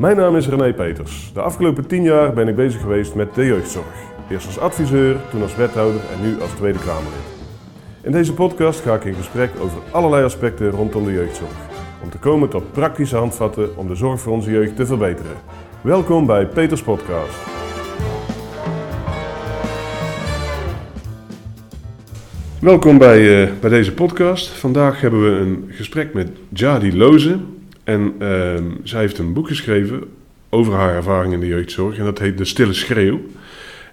Mijn naam is René Peters. De afgelopen tien jaar ben ik bezig geweest met de jeugdzorg. Eerst als adviseur, toen als wethouder en nu als Tweede Kamerlid. In deze podcast ga ik in gesprek over allerlei aspecten rondom de jeugdzorg. Om te komen tot praktische handvatten om de zorg voor onze jeugd te verbeteren. Welkom bij Peters Podcast. Welkom bij, uh, bij deze podcast. Vandaag hebben we een gesprek met Jadi Loze. En uh, zij heeft een boek geschreven over haar ervaring in de jeugdzorg. En dat heet De Stille Schreeuw.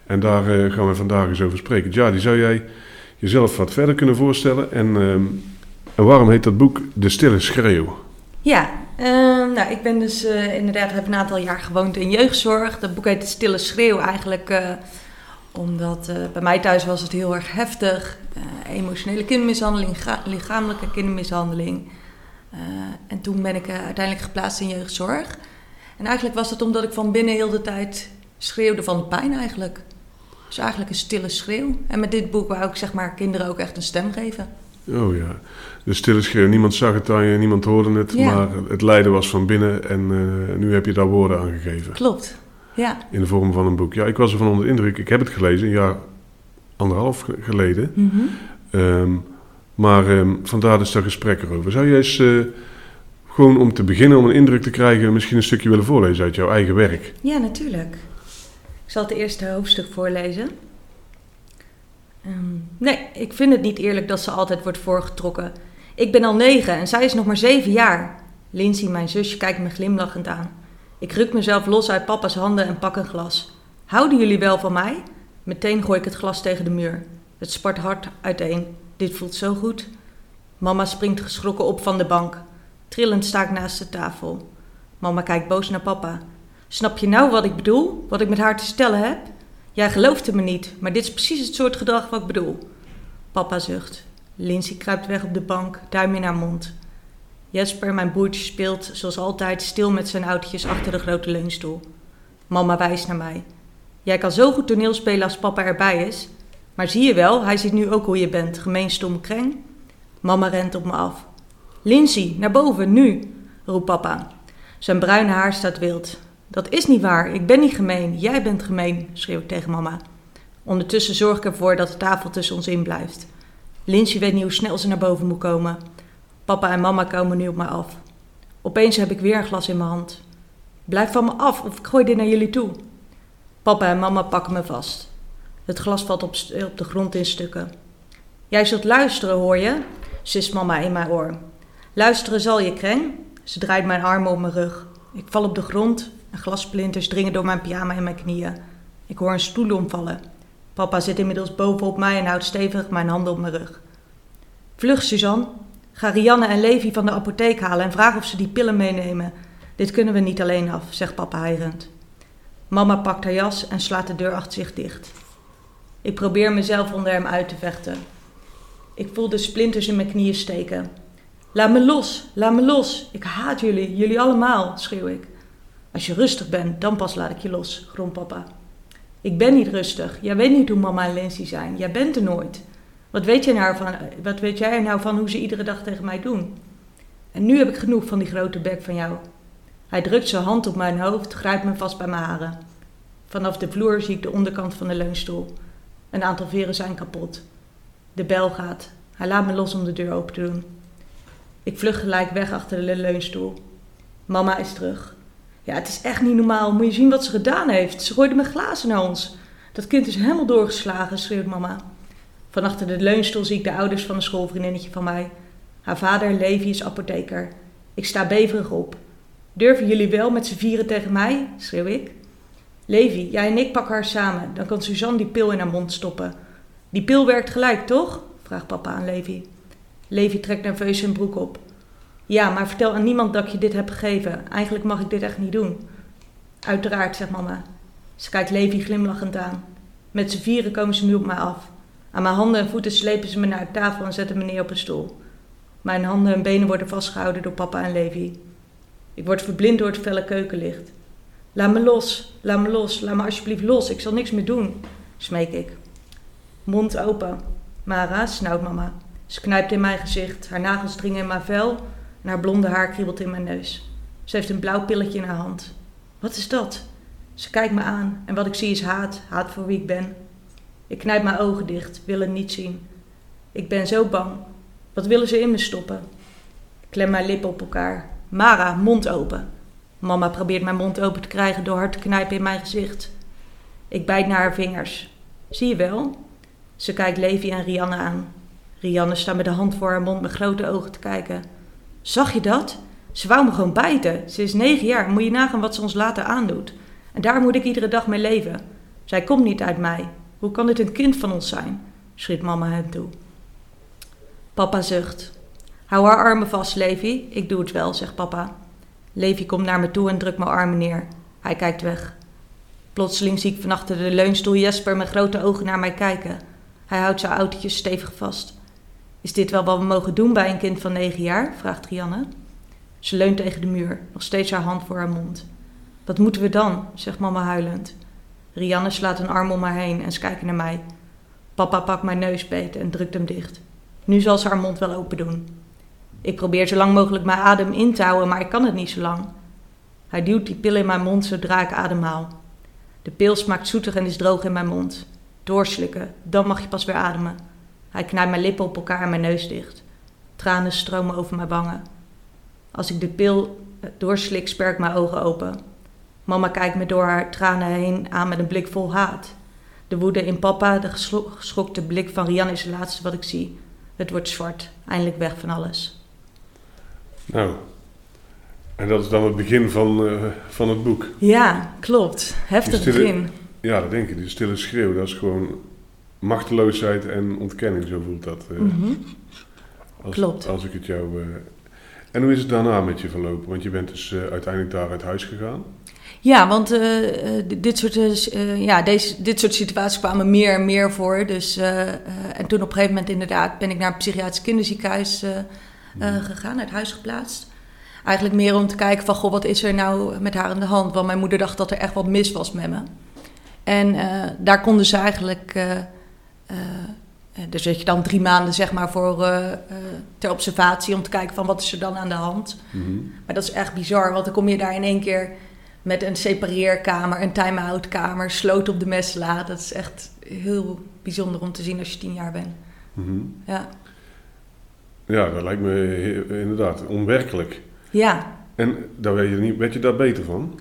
En daar uh, gaan we vandaag eens over spreken. Jadi, zou jij jezelf wat verder kunnen voorstellen? En, ehm, en waarom heet dat boek De Stille Schreeuw? Ja, ehm, nou, ik ben dus uh, inderdaad, heb een aantal jaar gewoond in jeugdzorg. Dat boek heet De Stille Schreeuw eigenlijk uh, omdat bij mij thuis was het heel erg heftig. emotionele kindermishandeling, lichamelijke kindermishandeling. En toen ben ik uiteindelijk geplaatst in jeugdzorg. En eigenlijk was het omdat ik van binnen heel de tijd schreeuwde van de pijn eigenlijk. Dus eigenlijk een stille schreeuw. En met dit boek wou ik zeg maar kinderen ook echt een stem geven. Oh ja, de stille schreeuw. Niemand zag het aan je, niemand hoorde het, ja. maar het lijden was van binnen en uh, nu heb je daar woorden aan gegeven. Klopt, ja. In de vorm van een boek. Ja, ik was ervan onder de indruk. Ik heb het gelezen, een jaar anderhalf geleden. Mm -hmm. um, maar um, vandaar dus daar gesprek erover. Zou jij eens uh, gewoon om te beginnen, om een indruk te krijgen, misschien een stukje willen voorlezen uit jouw eigen werk? Ja, natuurlijk. Ik zal het eerste hoofdstuk voorlezen. Um, nee, ik vind het niet eerlijk dat ze altijd wordt voorgetrokken. Ik ben al negen en zij is nog maar zeven jaar. Lindsay, mijn zusje, kijkt me glimlachend aan. Ik ruk mezelf los uit papa's handen en pak een glas. Houden jullie wel van mij? Meteen gooi ik het glas tegen de muur. Het spart hard uiteen. Dit voelt zo goed. Mama springt geschrokken op van de bank. Trillend sta ik naast de tafel. Mama kijkt boos naar papa. Snap je nou wat ik bedoel? Wat ik met haar te stellen heb? Jij geloofde me niet, maar dit is precies het soort gedrag wat ik bedoel. Papa zucht. Lindsay kruipt weg op de bank, duim in haar mond. Jesper, mijn broertje, speelt zoals altijd stil met zijn oudjes achter de grote leunstoel. Mama wijst naar mij. Jij kan zo goed toneel spelen als papa erbij is. Maar zie je wel, hij ziet nu ook hoe je bent, gemeen stom kreng. Mama rent op me af. Lindsay, naar boven, nu, roept papa. Zijn bruine haar staat wild. Dat is niet waar, ik ben niet gemeen, jij bent gemeen, schreeuw ik tegen mama. Ondertussen zorg ik ervoor dat de tafel tussen ons in blijft. Lindsay weet niet hoe snel ze naar boven moet komen. Papa en mama komen nu op mij af. Opeens heb ik weer een glas in mijn hand. Blijf van me af of ik gooi dit naar jullie toe. Papa en mama pakken me vast. Het glas valt op, op de grond in stukken. Jij zult luisteren, hoor je? sist mama in mijn oor. Luisteren zal je, kreng. Ze draait mijn armen op mijn rug. Ik val op de grond en glassplinters dringen door mijn pyjama en mijn knieën. Ik hoor een stoel omvallen. Papa zit inmiddels bovenop mij en houdt stevig mijn handen op mijn rug. Vlug, Suzanne. Ga Rianne en Levi van de apotheek halen en vraag of ze die pillen meenemen. Dit kunnen we niet alleen af, zegt papa hijrend. Mama pakt haar jas en slaat de deur achter zich dicht. Ik probeer mezelf onder hem uit te vechten. Ik voel de splinters in mijn knieën steken. Laat me los, laat me los. Ik haat jullie, jullie allemaal, schreeuw ik. Als je rustig bent, dan pas laat ik je los, gromt papa. Ik ben niet rustig. Jij weet niet hoe mama en Lindsay zijn. Jij bent er nooit. Wat weet, jij nou van, wat weet jij nou van hoe ze iedere dag tegen mij doen? En nu heb ik genoeg van die grote bek van jou. Hij drukt zijn hand op mijn hoofd, grijpt me vast bij mijn haren. Vanaf de vloer zie ik de onderkant van de leunstoel. Een aantal veren zijn kapot. De bel gaat. Hij laat me los om de deur open te doen. Ik vlug gelijk weg achter de leunstoel. Mama is terug. Ja, het is echt niet normaal. Moet je zien wat ze gedaan heeft. Ze gooide mijn glazen naar ons. Dat kind is helemaal doorgeslagen, schreeuwt mama. Van achter de leunstoel zie ik de ouders van een schoolvriendinnetje van mij. Haar vader, Levi, is apotheker. Ik sta beverig op. Durven jullie wel met z'n vieren tegen mij? schreeuw ik. Levi, jij en ik pakken haar samen. Dan kan Suzanne die pil in haar mond stoppen. Die pil werkt gelijk, toch? vraagt papa aan Levi. Levi trekt nerveus zijn broek op. Ja, maar vertel aan niemand dat ik je dit heb gegeven. Eigenlijk mag ik dit echt niet doen. Uiteraard, zegt mama. Ze kijkt Levi glimlachend aan. Met z'n vieren komen ze nu op mij af. Aan mijn handen en voeten slepen ze me naar de tafel en zetten me neer op een stoel. Mijn handen en benen worden vastgehouden door papa en Levi. Ik word verblind door het felle keukenlicht. Laat me los, laat me los, laat me alsjeblieft los, ik zal niks meer doen, smeek ik. Mond open. Mara, snauwt mama. Ze knijpt in mijn gezicht, haar nagels dringen in mijn vel en haar blonde haar kriebelt in mijn neus. Ze heeft een blauw pilletje in haar hand. Wat is dat? Ze kijkt me aan en wat ik zie is haat, haat voor wie ik ben. Ik knijp mijn ogen dicht, wil het niet zien. Ik ben zo bang. Wat willen ze in me stoppen? Ik klem mijn lippen op elkaar. Mara, mond open. Mama probeert mijn mond open te krijgen door hard te knijpen in mijn gezicht. Ik bijt naar haar vingers. Zie je wel? Ze kijkt Levi en Rianne aan. Rianne staat met de hand voor haar mond met grote ogen te kijken. Zag je dat? Ze wou me gewoon bijten. Ze is negen jaar. Moet je nagaan wat ze ons later aandoet. En daar moet ik iedere dag mee leven. Zij komt niet uit mij. Hoe kan dit een kind van ons zijn? schreeuwt mama hem toe. Papa zucht. Hou haar armen vast, Levi. Ik doe het wel, zegt papa. Levi komt naar me toe en drukt mijn armen neer. Hij kijkt weg. Plotseling zie ik van achter de leunstoel Jesper met grote ogen naar mij kijken. Hij houdt zijn autootje stevig vast. Is dit wel wat we mogen doen bij een kind van negen jaar? vraagt Rianne. Ze leunt tegen de muur, nog steeds haar hand voor haar mond. Wat moeten we dan? zegt mama huilend. Rianne slaat een arm om haar heen en ze kijkt naar mij. Papa pakt mijn neusbeet en drukt hem dicht. Nu zal ze haar mond wel open doen. Ik probeer zo lang mogelijk mijn adem in te houden, maar ik kan het niet zo lang. Hij duwt die pil in mijn mond zodra ik ademhaal. De pil smaakt zoetig en is droog in mijn mond. Doorslikken, dan mag je pas weer ademen. Hij knijpt mijn lippen op elkaar en mijn neus dicht. Tranen stromen over mijn wangen. Als ik de pil doorslik, sper ik mijn ogen open. Mama kijkt me door haar tranen heen aan met een blik vol haat. De woede in papa, de geschokte blik van Rian is het laatste wat ik zie. Het wordt zwart, eindelijk weg van alles. Nou, en dat is dan het begin van, uh, van het boek. Ja, klopt. Heftig begin. Ja, dat denk ik. Die stille schreeuw, dat is gewoon machteloosheid en ontkenning, zo voelt dat. Uh, mm als, klopt. Als ik het jou... Uh, en hoe is het daarna met je verlopen? Want je bent dus uiteindelijk daar uit huis gegaan. Ja, want uh, dit, soort, uh, ja, deze, dit soort situaties kwamen meer en meer voor. Dus, en toen op een gegeven moment inderdaad ben ik naar een psychiatrisch kinderziekenhuis hmm. gegaan, uit huis geplaatst. Eigenlijk meer om te kijken van, goh, wat is er nou met haar aan de hand? Want mijn moeder dacht dat er echt wat mis was met me. En daar konden ze eigenlijk... dus zit je dan drie maanden zeg maar voor, ter observatie om te kijken van wat is er dan aan de hand. Mm Maar dat is echt bizar, want dan kom je daar in één keer met een separeerkamer, een time-out kamer, sloot op de mesla. Dat is echt heel bijzonder om te zien als je tien jaar bent. Mm Ja. Ja, dat lijkt me inderdaad onwerkelijk. Ja. En daar weet je niet, werd je daar beter van?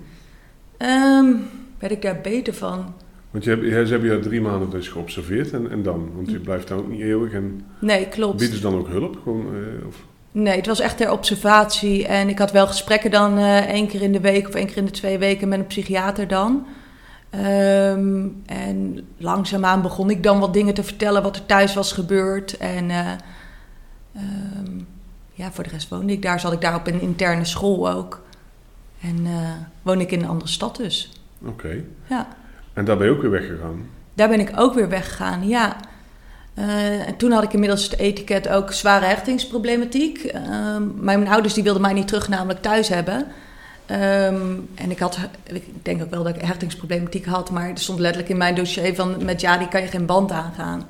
Um, werd ik daar beter van? Want je hebt, ze hebben je drie maanden dus geobserveerd en, en dan? Want je blijft daar ook niet eeuwig. En nee, klopt. Bieden ze dan ook hulp? Gewoon, eh, of? Nee, het was echt ter observatie. En ik had wel gesprekken dan uh, één keer in de week of één keer in de twee weken met een psychiater dan. Um, en langzaamaan begon ik dan wat dingen te vertellen wat er thuis was gebeurd. En uh, um, ja, voor de rest woonde ik daar. Zat ik daar op een interne school ook. En uh, woon ik in een andere stad dus. Oké. Ja. En daar ben je ook weer weggegaan? Daar ben ik ook weer weggegaan, ja. Uh, en toen had ik inmiddels het etiket ook zware hechtingsproblematiek. Uh, mijn ouders die wilden mij niet terug namelijk thuis hebben. Um, en ik had, ik denk ook wel dat ik hechtingsproblematiek had, maar er stond letterlijk in mijn dossier van met ja, die kan je geen band aangaan.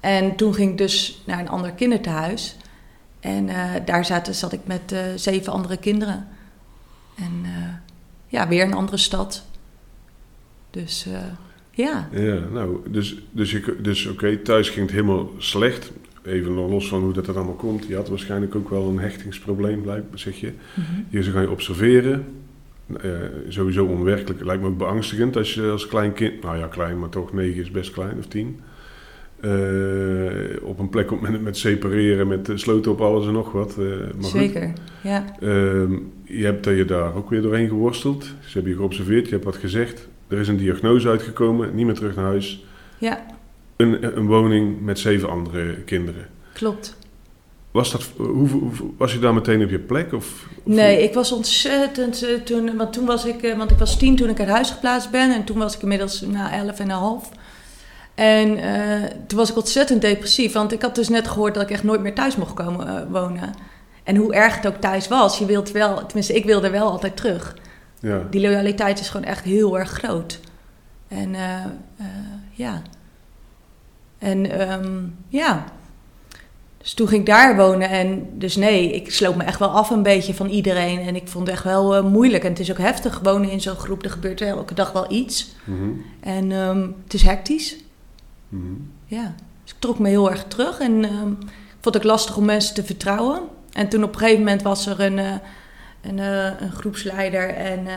En toen ging ik dus naar een ander kinderthuis. En uh, daar zaten, zat ik met zeven andere kinderen. En ja, weer een andere stad. Dus ja. Ja, nou, dus, dus, dus oké, thuis ging het helemaal slecht. Even los van hoe dat, dat allemaal komt. Je had waarschijnlijk ook wel een hechtingsprobleem, zeg je. Mm -hmm. Je ga je observeren. Sowieso onwerkelijk. Lijkt me ook beangstigend als je als klein kind... Nou ja, klein, maar toch negen is best klein, of tien. Uh, op een plek op, met, met separeren, met sloten op alles en nog wat. Uh, maar Zeker, goed. ja. Ehm, je hebt je daar ook weer doorheen geworsteld. Ze hebben je geobserveerd, je hebt wat gezegd. Er is een diagnose uitgekomen, niet meer terug naar huis. Ja. Een, een woning met zeven andere kinderen. Klopt. Was, dat, hoe, hoe, was je daar meteen op je plek? Of, of nee, ik was ontzettend toen, want toen was ik, want ik was tien toen ik uit huis geplaatst ben en toen was ik inmiddels na nou, elf en een half. En uh, toen was ik ontzettend depressief, want ik had dus net gehoord dat ik echt nooit meer thuis mocht komen wonen. En hoe erg het ook thuis was, je wilt wel, tenminste ik wilde wel altijd terug. Ja. Die loyaliteit is gewoon echt heel erg groot. En uh, uh, ja. En um, ja. Dus toen ging ik daar wonen en dus nee, ik sloot me echt wel af een beetje van iedereen. En ik vond het echt wel eh, moeilijk. En het is ook heftig wonen in zo'n groep. Er gebeurt elke dag wel iets. Mhm. En ehm, het is hectisch. Mhm. Ja, dus ik trok me heel erg terug en ehm, ik vond het ook lastig om mensen te vertrouwen. En toen op een gegeven moment was er een, eh, een, eh, een groepsleider en eh,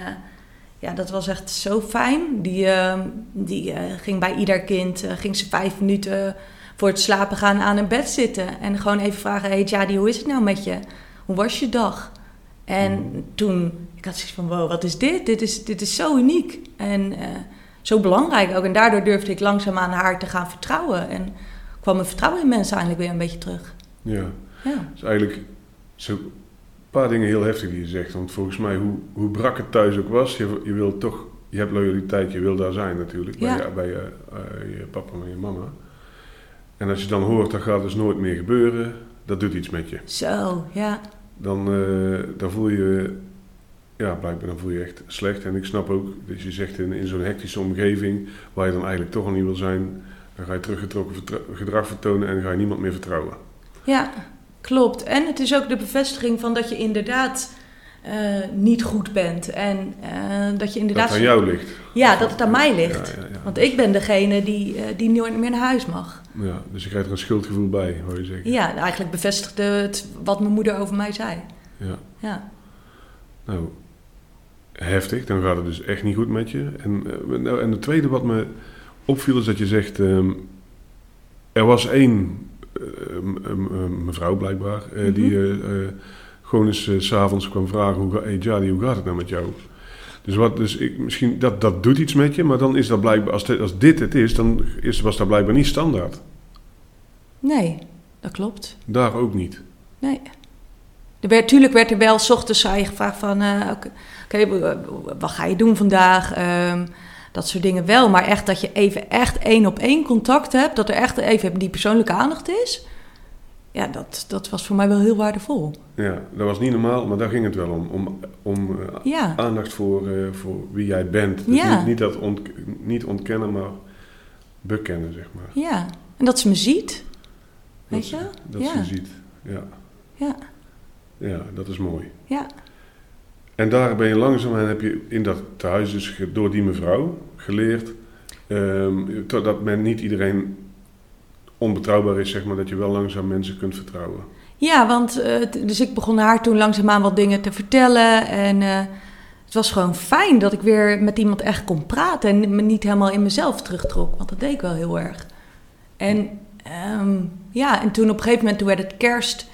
ja, dat was echt zo fijn. Die, ehm, die ging bij ieder kind, ging ze vijf minuten voor het slapen gaan aan een bed zitten. En gewoon even vragen, hey Jadi, hoe is het nou met je? Hoe was je dag? En toen, ik had zoiets van, wow, wat is dit? Dit is, dit is zo uniek en zo belangrijk ook. En daardoor durfde ik langzaam aan haar te gaan vertrouwen. En kwam mijn vertrouwen in mensen eindelijk weer een beetje terug. Ja, Ja, dus eigenlijk zo een paar dingen heel heftig die je zegt. Want volgens mij, hoe, hoe brak het thuis ook was, je, je wil toch, je hebt loyaliteit, je wil daar zijn natuurlijk. Bij, je, bij je, eh, je papa en je mama. En als je dan hoort, dat gaat dus nooit meer gebeuren, dat doet iets met je. zo, ja. Dan, eh, dan voel je, ja, blijkbaar dan voel je echt slecht. En ik snap ook, dus je zegt in, in zo'n hectische omgeving, waar je dan eigenlijk toch al niet wil zijn, dan ga je teruggetrokken gedrag vertonen en ga je niemand meer vertrouwen. Ja, klopt. En het is ook de bevestiging van dat je inderdaad eh, niet goed bent. En eh, dat je inderdaad... Dat het aan jou ligt. Ja, dat het aan mij ligt. Ja, ja, ja. Want ik ben degene die, eh, die nooit meer naar huis mag. Ja, dus je krijgt er een schuldgevoel bij, hoor je zeggen. Ja, eigenlijk bevestigde het wat mijn moeder over mij zei. Ja. Ja, Nou, heftig. Dan gaat het dus echt niet goed met je. En, eh, nou, en het tweede wat me opviel is dat je zegt... ehm, er was één eh, mevrouw blijkbaar... eh, die Mhm. eh, gewoon eens s s'avonds kwam vragen... Hoe, ga- hey Jadi, hoe gaat het nou met jou? Dus, wat, dus ik, misschien dat, dat doet iets met je... maar dan is dat blijkbaar... Als, dit- als dit het is, dan is, was dat blijkbaar niet standaard. nee, dat klopt. Daar ook niet. Nee. Er werd, tuurlijk werd er wel, s ochtends aan je gevraagd van, eh, oké, wat ga je doen vandaag? Ehm, dat soort dingen wel. Maar echt dat je even echt één op één contact hebt, dat er echt even die persoonlijke aandacht is. Ja, dat, dat was voor mij wel heel waardevol. Ja, dat was niet normaal, maar daar ging het wel om. Om, om eh, Ja, aandacht voor, eh, voor wie jij bent. Dus Ja. niet, niet, dat ont, niet ontkennen, maar bekennen, zeg maar. ja. En dat ze me ziet. Weet dat je? ze- Dat Ja. ze ziet. Ja. Ja, ja, dat is mooi. ja. En daar ben je langzaam en heb je in dat thuis dus door die mevrouw geleerd... ehm, dat men niet iedereen onbetrouwbaar is, zeg maar. Dat je wel langzaam mensen kunt vertrouwen. Ja, want eh, dus ik begon haar toen langzaamaan wat dingen te vertellen. En eh, het was gewoon fijn dat ik weer met iemand echt kon praten. En me niet helemaal in mezelf terugtrok. Want dat deed ik wel heel erg. En ehm, ja, en toen op een gegeven moment toen werd het kerst.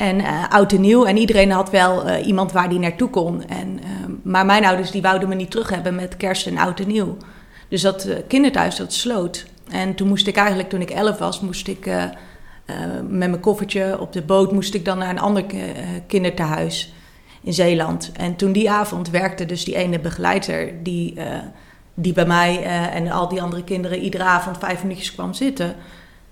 En eh, oud en nieuw. En iedereen had wel eh, iemand waar die naartoe kon. En, ehm, maar mijn ouders die wouden me niet terug hebben met kerst en oud en nieuw. Dus dat eh, kinderthuis dat sloot. En toen moest ik eigenlijk, toen ik elf was, moest ik... met mijn koffertje op de boot moest ik dan naar een ander ki- kinderthuis in Zeeland. En toen die avond werkte dus die ene begeleider die, die bij mij en al die andere kinderen iedere avond vijf minuutjes kwam zitten.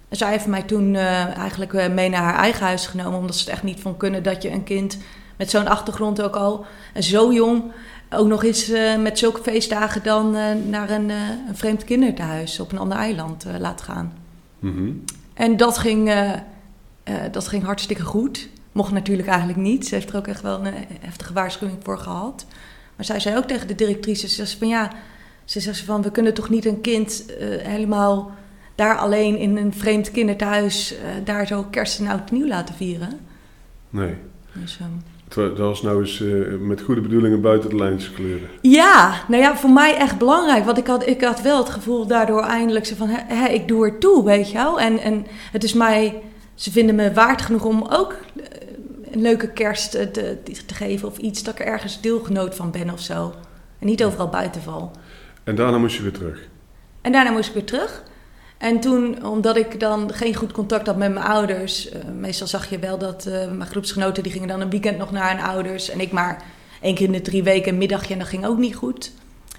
En zij heeft mij toen eh, eigenlijk eh, mee naar haar eigen huis genomen, omdat ze het echt niet vond kunnen dat je een kind met zo'n achtergrond ook al en zo jong ook nog eens eh, met zulke feestdagen dan eh, naar een, eh, een vreemd kinderthuis op een ander eiland eh, laat gaan. Mhm. En dat ging, eh, eh, dat ging hartstikke goed. Mocht natuurlijk eigenlijk niet. Ze heeft er ook echt wel een eh, heftige waarschuwing voor gehad. Maar zij zei ook tegen de directrice, ze zei van ja, ze zegt van we kunnen toch niet een kind eh, helemaal daar alleen in een vreemd kinderthuis eh, daar zo kerst en oud nieuw laten vieren. Nee. Dus, ehm, Dat was nou eens eh, met goede bedoelingen buiten de lijntjes kleuren. Ja, nou ja, voor mij echt belangrijk. Want ik had, ik had wel het gevoel daardoor eindelijk zo van... Hé, ik doe er toe, weet je wel. En, en het is mij... Ze vinden me waard genoeg om ook eh, een leuke kerst te, te geven of iets. Dat ik er ergens deelgenoot van ben of zo. En niet overal buiten val. En daarna moest je weer terug. En daarna moest ik weer terug. En toen, omdat ik dan geen goed contact had met mijn ouders... eh, meestal zag je wel dat eh, mijn groepsgenoten... die gingen dan een weekend nog naar hun ouders... en ik maar één keer in de drie weken een middagje... en dat ging ook niet goed.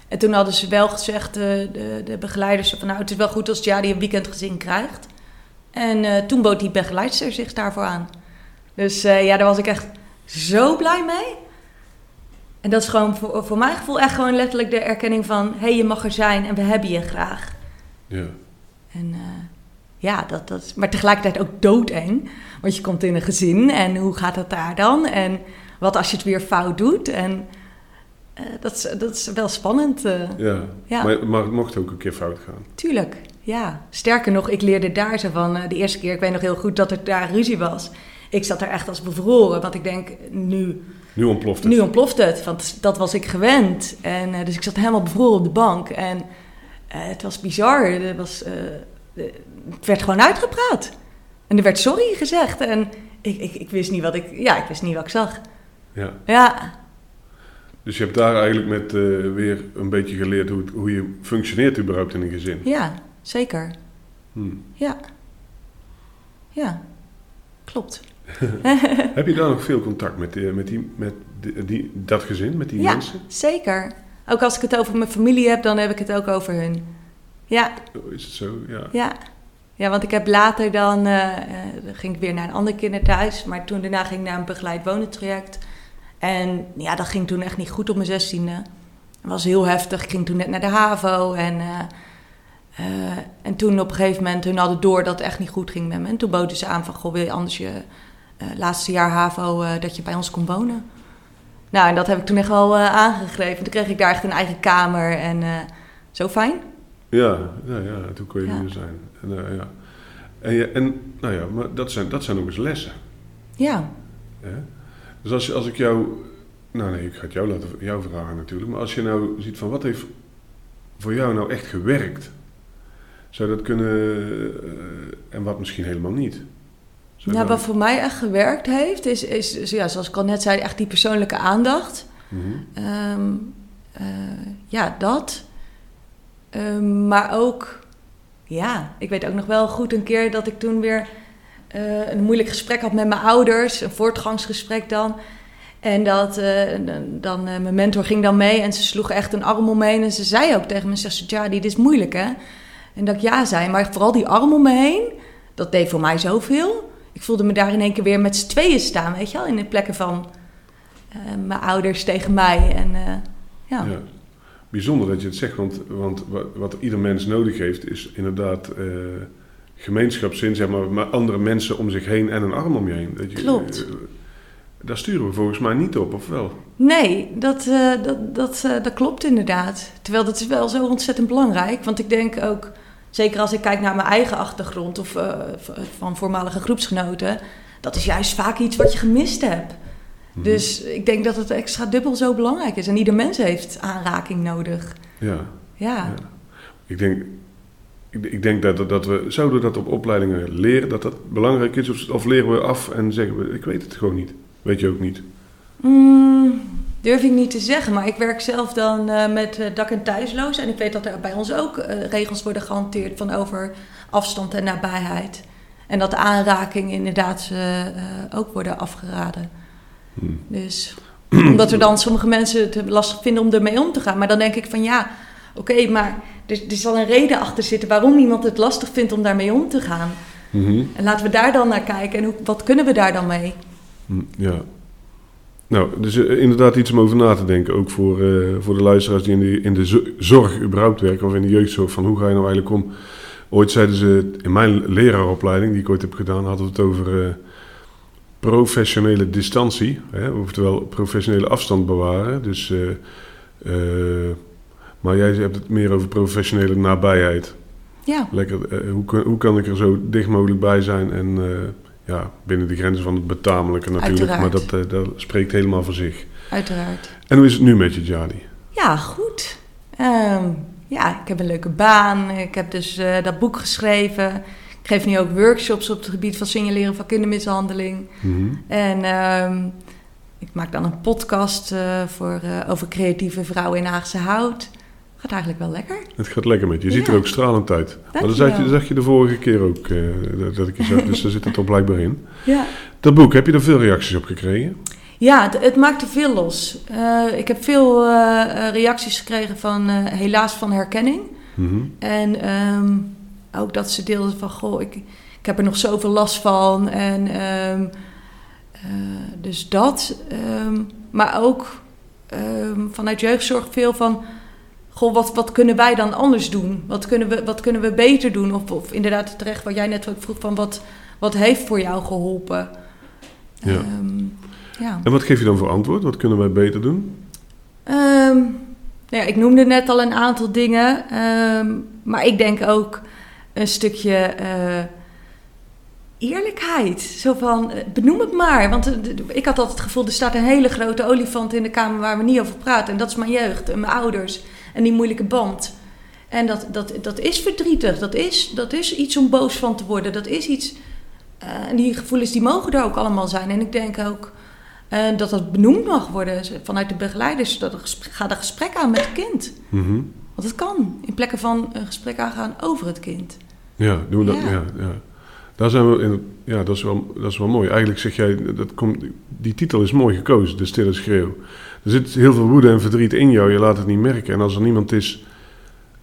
En toen hadden ze wel gezegd, eh, de, de begeleiders... van nou, het is wel goed als Jadi een weekendgezin krijgt. En toen bood die begeleidster zich daarvoor aan. Dus ja, daar was ik echt zo blij mee... En dat is gewoon voor, voor mijn gevoel echt gewoon letterlijk de erkenning van... hé, hey, je mag er zijn en we hebben je graag. Ja. En eh, ja, dat, dat, maar tegelijkertijd ook doodeng. Want je komt in een gezin en hoe gaat het daar dan? En wat als je het weer fout doet? En eh, dat, is, dat is wel spannend. eh. Ja, Ja. Maar, maar het mocht ook een keer fout gaan. Tuurlijk, ja. Sterker nog, ik leerde daar zo van, de eerste keer, ik weet nog heel goed dat er daar ruzie was. Ik zat er echt als bevroren, want ik denk, nu, Nu ontploft het. nu ontploft het, want dat was ik gewend. En, dus ik zat helemaal bevroren op de bank. En het was bizar, er was, eh, eh, het werd gewoon uitgepraat. En er werd sorry gezegd en ik, ik, ik wist niet wat ik, ja, ik wist niet wat ik zag. Ja. Ja, Dus je hebt daar eigenlijk met eh, weer een beetje geleerd hoe, het- hoe je functioneert überhaupt in een gezin. ja, zeker. Hm. Ja, ja, klopt. Heb je daar nog veel contact met, met, die, met die, die- dat gezin, met die Ja. mensen? Zeker. Ook als ik het over mijn familie heb, dan heb ik het ook over hun. Ja, Oh, Is het zo? Ja. ja. Ja, want ik heb later dan, dan ging ik weer naar een ander kinderthuis. Maar toen daarna ging ik naar een begeleid wonentraject. En ja, dat ging toen echt niet goed op mijn zestiende. Het was heel heftig. Ik ging toen net naar de HAVO. En, eh, en toen op een gegeven moment, hun hadden door dat het echt niet goed ging met me. En toen boden ze aan van, goh, wil je anders je laatste jaar HAVO, dat je bij ons kon wonen? Nou, en dat heb ik toen echt wel eh, aangegrepen. Toen kreeg ik daar echt een eigen kamer en eh, zo fijn. Ja, ja, ja, toen kon je Ja. er zijn. En, eh, ja. En, en nou ja, maar dat zijn, dat zijn ook eens lessen. Ja? Dus als, je- als ik jou... Nou nee, ik ga het jou, laten, jou vragen natuurlijk. Maar als je nou ziet van wat heeft voor jou nou echt gewerkt? Zou dat kunnen... en wat misschien helemaal niet? Dat- wat voor mij echt gewerkt heeft, is, is, is, ja, zoals ik al net zei, echt die persoonlijke aandacht. Mhm. Ehm, eh, ja, dat. Ehm, maar ook, ja, ik weet ook nog wel goed een keer dat ik toen weer eh, een moeilijk gesprek had met mijn ouders, een voortgangsgesprek dan. En dat eh, dan, mijn mentor ging dan mee en ze sloeg echt een arm om me heen. En ze zei ook tegen me, ze zei, ja, dit is moeilijk hè. En dat ik ja zei, maar vooral die arm om me heen, dat deed voor mij zoveel. Ik voelde me daar in één keer weer met z'n tweeën staan, weet je wel. In de plekken van eh, mijn ouders tegen mij. En eh, ja. Ja. Bijzonder dat je het zegt, want, want wat, wat ieder mens nodig heeft is inderdaad eh gemeenschapszin, zeg maar, met andere mensen om zich heen en een arm om je heen. Dat je, Klopt. daar sturen we volgens mij niet op, of wel? Nee, dat, dat, dat, dat klopt inderdaad. Terwijl dat is wel zo ontzettend belangrijk. Want ik denk ook, zeker als ik kijk naar mijn eigen achtergrond of eh, van voormalige groepsgenoten, dat is juist vaak iets wat je gemist hebt. Mhm. Dus ik denk dat het extra dubbel zo belangrijk is. En ieder mens heeft aanraking nodig. Ja, Ja, Ja. ik denk, ik, denk dat, dat we, zouden we dat op opleidingen leren, dat dat belangrijk is, of, of leren we af en zeggen we, ik weet het gewoon niet. Weet je ook niet. Mm, durf ik niet te zeggen, maar ik werk zelf dan eh, met eh, dak- en thuisloos. En ik weet dat er bij ons ook eh, regels worden gehanteerd van over afstand en nabijheid. En dat de aanraking inderdaad ook worden afgeraden. Hm. Dus omdat er dan sommige mensen het lastig vinden om ermee om te gaan. Maar dan denk ik van ja, oké, maar er, er zal een reden achter zitten waarom iemand het lastig vindt om daarmee om te gaan. Mhm. En laten we daar dan naar kijken en hoe, wat kunnen we daar dan mee? Hm, Ja. Nou, dus eh, inderdaad iets om over na te denken. Ook voor, eh, voor de luisteraars die in de, in de zo- zorg überhaupt werken. Of in de jeugdzorg. Van hoe ga je nou eigenlijk om? Ooit zeiden ze, in mijn leraaropleiding die ik ooit heb gedaan, hadden we het over eh, professionele distantie. Hè? Oftewel professionele afstand bewaren. Dus, maar jij hebt het meer over professionele nabijheid. Ja, Lekker, hoe, hoe kan ik er zo dicht mogelijk bij zijn en ja, binnen de grenzen van het betamelijke natuurlijk, Uiteraard. maar dat, eh, dat spreekt helemaal voor zich. uiteraard. En hoe is het nu met je, Jadi? Ja, goed. Ehm, ja, ik heb een leuke baan. Ik heb dus eh, dat boek geschreven. Ik geef nu ook workshops op het gebied van signaleren van kindermishandeling. Mhm. En ehm, ik maak dan een podcast eh, voor, over creatieve vrouwen in Haagse Hout. Gaat eigenlijk wel lekker. Het gaat lekker met je. Je ziet er ook stralend uit. Maar dat zag je, dat zag je de vorige keer ook, eh, dat, dat ik je zag, dus daar zit het toch blijkbaar in. Ja, Dat boek, heb je er veel reacties op gekregen? ja het, het maakte veel los. Eh, ik heb veel eh, reacties gekregen van, helaas van herkenning. Mhm. En ehm, ook dat ze deelden van, goh, ik, ik heb er nog zoveel last van. En ehm, eh, dus dat. ehm, maar ook vanuit jeugdzorg veel van, goh, wat, wat kunnen wij dan anders doen? Wat kunnen we, wat kunnen we beter doen? Of, of inderdaad terecht wat jij net ook vroeg van wat, wat heeft voor jou geholpen? Ja. Ehm, ja. En wat geef je dan voor antwoord? Wat kunnen wij beter doen? Ehm, nou ja, ik noemde net al een aantal dingen. ehm, maar ik denk ook een stukje eh, eerlijkheid. Zo van, eh, benoem het maar. Want eh, ik had altijd het gevoel, er staat een hele grote olifant in de kamer waar we niet over praten. En dat is mijn jeugd en mijn ouders en die moeilijke band. En dat, dat, dat is verdrietig. Dat is, dat is iets om boos van te worden. Dat is iets... eh, en die gevoelens die mogen er ook allemaal zijn. En ik denk ook eh, dat dat benoemd mag worden vanuit de begeleiders. Dat er gesprek, ga een gesprek aan met het kind. Mhm. Want het kan. In plekken van een gesprek aangaan over het kind. Ja, doen we dat. Ja. Ja. Ja, Daar zijn we in, ja, dat is, wel, dat is wel mooi. Eigenlijk zeg jij, dat komt, die titel is mooi gekozen, De Stille Schreeuw. Er zit heel veel woede en verdriet in jou, je laat het niet merken. En als er niemand is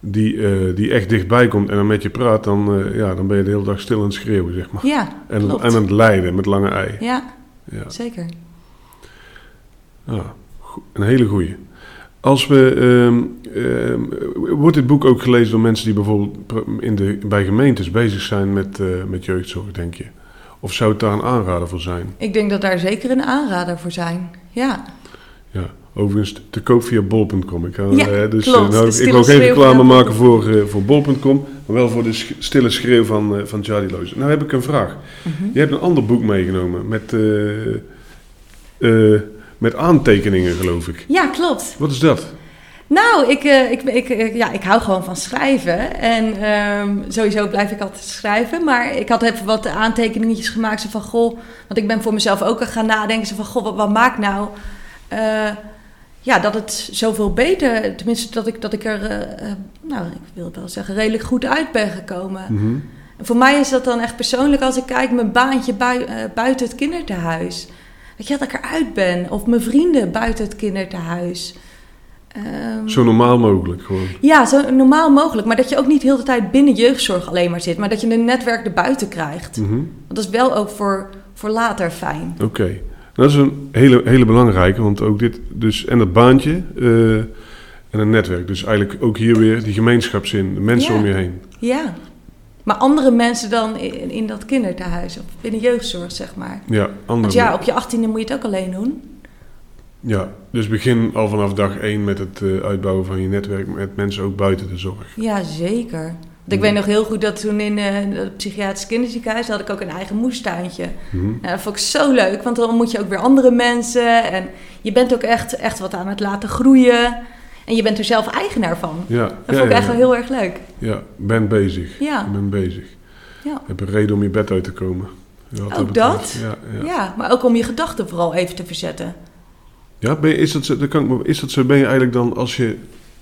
die, eh, die echt dichtbij komt en dan met je praat, dan, eh, ja, dan ben je de hele dag stil aan het schreeuwen, zeg maar. Ja, En, klopt. en aan het lijden met lange ei. Ja, Ja. zeker. Ah, een hele goeie. Als we, ehm, ehm, wordt dit boek ook gelezen door mensen die bijvoorbeeld in de, bij gemeentes bezig zijn met, eh, met jeugdzorg, denk je? Of zou het daar een aanrader voor zijn? Ik denk dat daar zeker een aanrader voor zijn. Ja, Ja, overigens te koop via bol.com. Ik, ga, Ja, eh, dus, klopt. eh, nou, ik wil geen reclame maken voor, eh, voor bol.com, maar wel voor de sch- stille schreeuw van, van Charlie Loze. Nou heb ik een vraag. Mhm. Je hebt een ander boek meegenomen met, met aantekeningen, geloof ik. ja klopt. Wat is dat? Nou, ik, ik, ik, ja, ik hou gewoon van schrijven. En ehm, sowieso blijf ik altijd schrijven. Maar ik had even wat aantekeningetjes gemaakt. Zo van, goh, want ik ben voor mezelf ook gaan nadenken. Zo van, goh, wat, wat maakt nou... eh, ja, dat het zoveel beter... Tenminste, dat ik, dat ik er, eh, eh, nou, ik wil wel zeggen, redelijk goed uit ben gekomen. Mhm. Voor mij is dat dan echt persoonlijk als ik kijk mijn baantje bui- buiten het kinderthuis. Weet je, dat ik eruit ben. Of mijn vrienden buiten het kinderthuis. Ehm, Zo normaal mogelijk gewoon. ja, zo normaal mogelijk. Maar dat je ook niet heel de tijd binnen jeugdzorg alleen maar zit. Maar dat je een netwerk erbuiten krijgt. Mhm. Want dat is wel ook voor, voor later fijn. Oké. Dat is een hele, hele belangrijke, want ook dit, dus, en dat baantje eh, en een netwerk. Dus eigenlijk ook hier weer die gemeenschapszin, de mensen Ja. om je heen. Ja. Maar andere mensen dan in, in dat kinderthuis. Of binnen jeugdzorg, zeg maar. Ja, andere Want ja, op je achttiende moet je het ook alleen doen. Ja, dus begin al vanaf dag één met het eh, uitbouwen van je netwerk met mensen ook buiten de zorg. Ja, zeker. Want ik Mhm. weet nog heel goed dat toen in eh, het psychiatrisch kinderziekenhuis had ik ook een eigen moestuintje. Mhm. Nou, dat vond ik zo leuk, want dan ontmoet je ook weer andere mensen. En je bent ook echt, echt wat aan het laten groeien. En je bent er zelf eigenaar van. Ja, Dat ja, vond ik ja, echt wel heel erg leuk. Ja, ben bezig. Ja. Je bent bezig. Ja. Je hebt een reden om je bed uit te komen. Ook betreft. dat? Ja, maar ook om je gedachten vooral even te verzetten. ja ben je, is, dat zo, dat kan ik is dat zo? Ben je eigenlijk dan als je...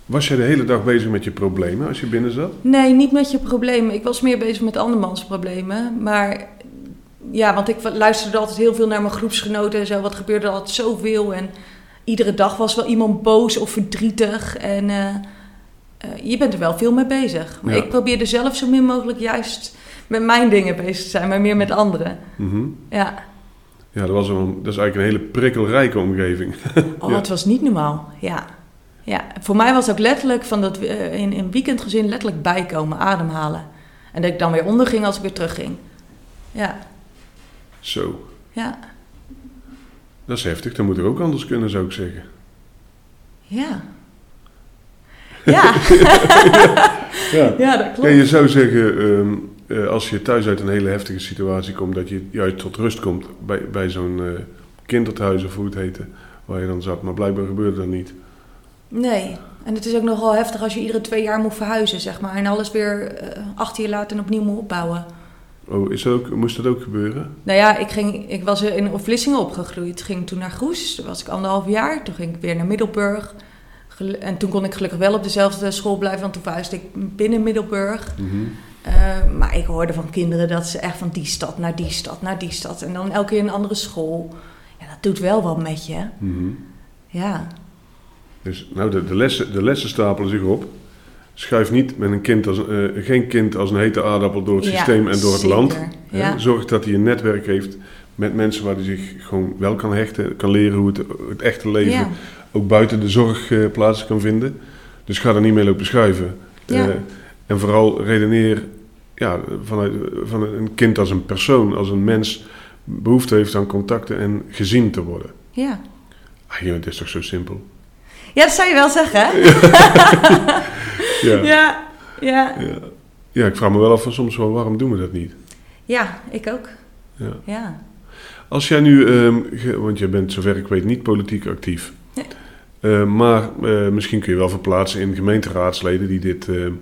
Was je de hele dag bezig met je problemen als je binnen zat? Nee, niet met je problemen. Ik was meer bezig met andermans problemen. Maar ja, want ik luisterde altijd heel veel naar mijn groepsgenoten en zo. Wat gebeurde er altijd zoveel. En iedere dag was wel iemand boos of verdrietig. En eh, eh, je bent er wel veel mee bezig. Maar Ja. ik probeerde zelf zo min mogelijk juist met mijn dingen bezig te zijn, maar meer met anderen. Mhm. Ja, Ja, dat, was een, dat is eigenlijk een hele prikkelrijke omgeving. oh, Ja. het was niet normaal. Ja. Ja, voor mij was ook letterlijk van dat eh, in in weekendgezin letterlijk bijkomen, ademhalen. En dat ik dan weer onderging als ik weer terugging. Ja, Zo, ja, dat is heftig. Dat moet er ook anders kunnen, zou ik zeggen. ja. Ja, Ja. ja dat klopt. je zou zeggen, ehm, eh, als je thuis uit een hele heftige situatie komt, dat je juist tot rust komt bij, bij zo'n eh kinderthuis of hoe het heette, waar je dan zat. Maar blijkbaar gebeurde dat niet. Nee, en het is ook nogal heftig als je iedere twee jaar moet verhuizen, zeg maar. En alles weer eh, acht jaar later opnieuw moet opbouwen. Oh, is dat ook, moest dat ook gebeuren? Nou ja, ik, ging, ik was in Vlissingen opgegroeid. Ging toen naar Goes, toen was ik anderhalf jaar. Toen ging ik weer naar Middelburg. En toen kon ik gelukkig wel op dezelfde school blijven, want toen verhuisde ik binnen Middelburg. Mhm. Eh, maar ik hoorde van kinderen dat ze echt van die stad naar die stad naar die stad. En dan elke keer een andere school. Ja, dat doet wel wat met je. Mhm. Ja, Dus nou, de, de, lessen, de lessen stapelen zich op. Schuif niet met een kind als, eh, geen kind als een hete aardappel door het Ja, systeem en door het zeker. land. Ja. Zorg dat hij een netwerk heeft met mensen waar hij zich gewoon wel kan hechten. Kan leren hoe het, het echte leven ja. ook buiten de zorg eh, plaats kan vinden. Dus ga er niet mee lopen schuiven. Eh, en vooral redeneer ja, vanuit, van een kind als een persoon, als een mens behoefte heeft aan contacten en gezien te worden. Ja. Ah, joh, het is toch zo simpel? Ja, dat zou je wel zeggen, hè? Ja. Ja, ja. Ja. ik vraag me wel af van soms wel, waarom doen we dat niet? Ja, ik ook. Ja. Ja. Als jij nu, ehm, ge- want jij bent zover ik weet niet politiek actief, Nee. Eh, maar eh, misschien kun je wel verplaatsen in gemeenteraadsleden die dit ehm,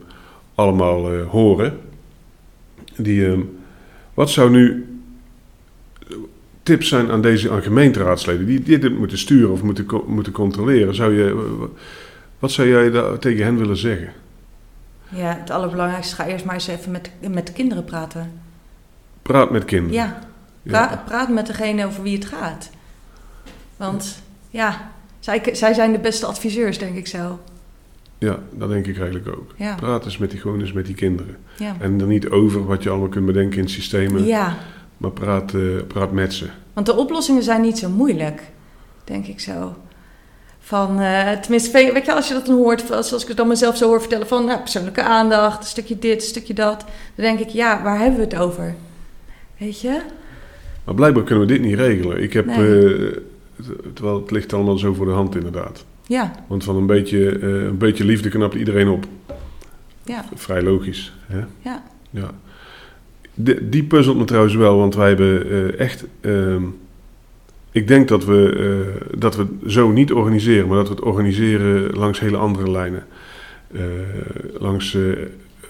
allemaal eh, horen. Die, ehm, wat zou nu tips zijn aan deze aan gemeenteraadsleden die dit moeten sturen of moeten, moeten controleren? Zou je, wat zou jij daar tegen hen willen zeggen? Ja, het allerbelangrijkste, ga eerst maar eens even met, met de kinderen praten. Praat met kinderen. Ja, pra- praat met degene over wie het gaat. Want ja, zij, zij zijn de beste adviseurs, denk ik zo. Ja, dat denk ik eigenlijk ook. Ja, Praat eens met die, gewoon eens met die kinderen. ja. En er niet over wat je allemaal kunt bedenken in systemen, ja, maar praat, eh, praat met ze. want de oplossingen zijn niet zo moeilijk, denk ik zo. Van, eh, tenminste, weet je, als je dat dan hoort, als, als ik het dan mezelf zo hoor vertellen van nou, persoonlijke aandacht, een stukje dit, een stukje dat, dan denk ik, ja, waar hebben we het over? Weet je? Maar blijkbaar kunnen we dit niet regelen. Ik heb, Nee. eh, terwijl het ligt allemaal zo voor de hand inderdaad. Ja, Want van een beetje, een beetje liefde knapt iedereen op. ja, Vrij logisch. Hè? ja. Ja. Die, die puzzelt me trouwens wel, want wij hebben eh, echt... ehm, ik denk dat we, eh, dat we het zo niet organiseren, maar dat we het organiseren langs hele andere lijnen. Eh, langs, eh,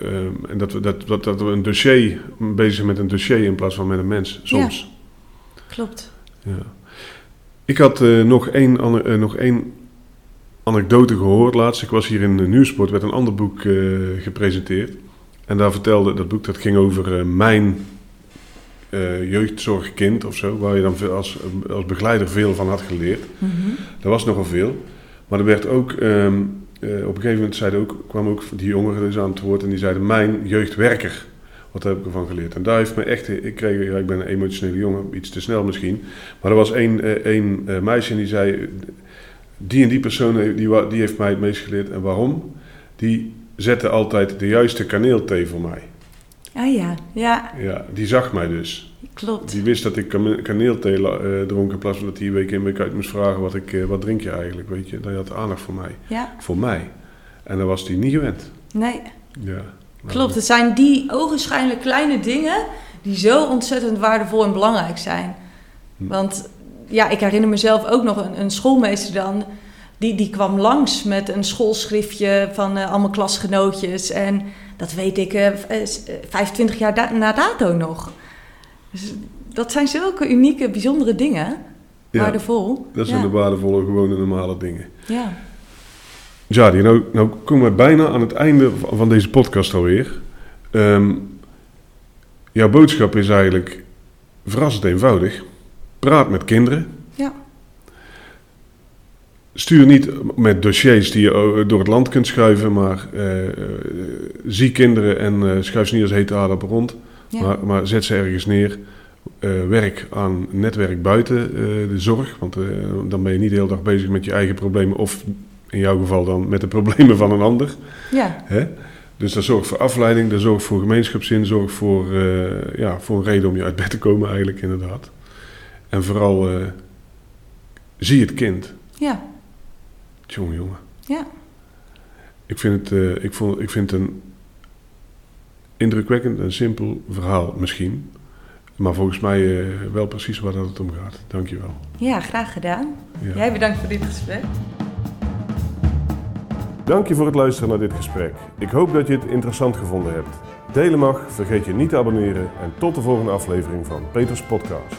ehm, en dat we, dat, dat, dat we een dossier bezig zijn met een dossier in plaats van met een mens, soms. Klopt. Ja. Ik had nog, één, nog één anekdote gehoord laatst. Ik was hier in de Nieuwsport, werd een ander boek gepresenteerd. En daar vertelde, dat boek dat ging over eh, mijn eh, jeugdzorgkind of zo. Waar je dan als, als begeleider veel van had geleerd. Mhm. Er was nogal veel. Maar er werd ook, ehm, eh, op een gegeven moment zeiden ook, kwamen ook die jongeren dus aan het woord. En die zeiden, mijn jeugdwerker. Wat heb ik ervan geleerd? En daar heeft me echt, ik kreeg, ja, ik ben een emotionele jongen, iets te snel misschien. Maar er was één, één meisje en die zei, die en die persoon die, die heeft mij het meest geleerd. En waarom? Die zette altijd de juiste kaneelthee voor mij. Ah ja, ja, Ja, die zag mij dus. klopt. Die wist dat ik kaneelthee eh, dronk in plaats van dat hij week in week uit moest vragen wat, ik, eh, wat drink je eigenlijk, weet je. Hij had aandacht voor mij. Ja, Voor mij. En dat was hij niet gewend. nee, Ja. Nou, klopt. Het zijn die ogenschijnlijk kleine dingen die zo ontzettend waardevol en belangrijk zijn. Hm. Want ja, ik herinner mezelf ook nog een, een schoolmeester dan. Die, die kwam langs met een schoolschriftje van eh, allemaal klasgenootjes. En dat weet ik v- eh, s- eh, 25 jaar da- na dato nog. Dus dat zijn zulke unieke, bijzondere dingen. Ja, Waardevol. dat zijn ja. de waardevolle, gewone, normale dingen. Ja. Jadi, nou, nou komen we bijna aan het einde van van deze podcast alweer. Ehm, jouw boodschap is eigenlijk verrassend eenvoudig. Praat met kinderen. Ja. Stuur niet met dossiers die je eh, door het land kunt schuiven, maar eh, eh, zie kinderen en schuif ze niet als hete aardappel rond. Ja. Maar, maar zet ze ergens neer. Werk aan netwerk buiten de zorg. Want dan ben je niet de hele dag bezig met je eigen problemen. Of in jouw geval dan met de problemen van een ander. ja, Hè? Dus dat zorgt voor afleiding, dat zorgt voor gemeenschapszin, zorgt voor, ja, voor een reden om je uit bed te komen eigenlijk inderdaad. En vooral zie het kind. ja, Jongen, jongen. ja. Ik vind het, eh, ik vond, ik vind het een indrukwekkend en simpel verhaal misschien. Maar volgens mij eh, wel precies waar dat het om gaat. Dankjewel. Ja, graag gedaan. Ja. Jij bedankt voor dit gesprek. Dank je voor het luisteren naar dit gesprek. Ik hoop dat je het interessant gevonden hebt. Delen mag, vergeet je niet te abonneren en tot de volgende aflevering van Peters Podcast.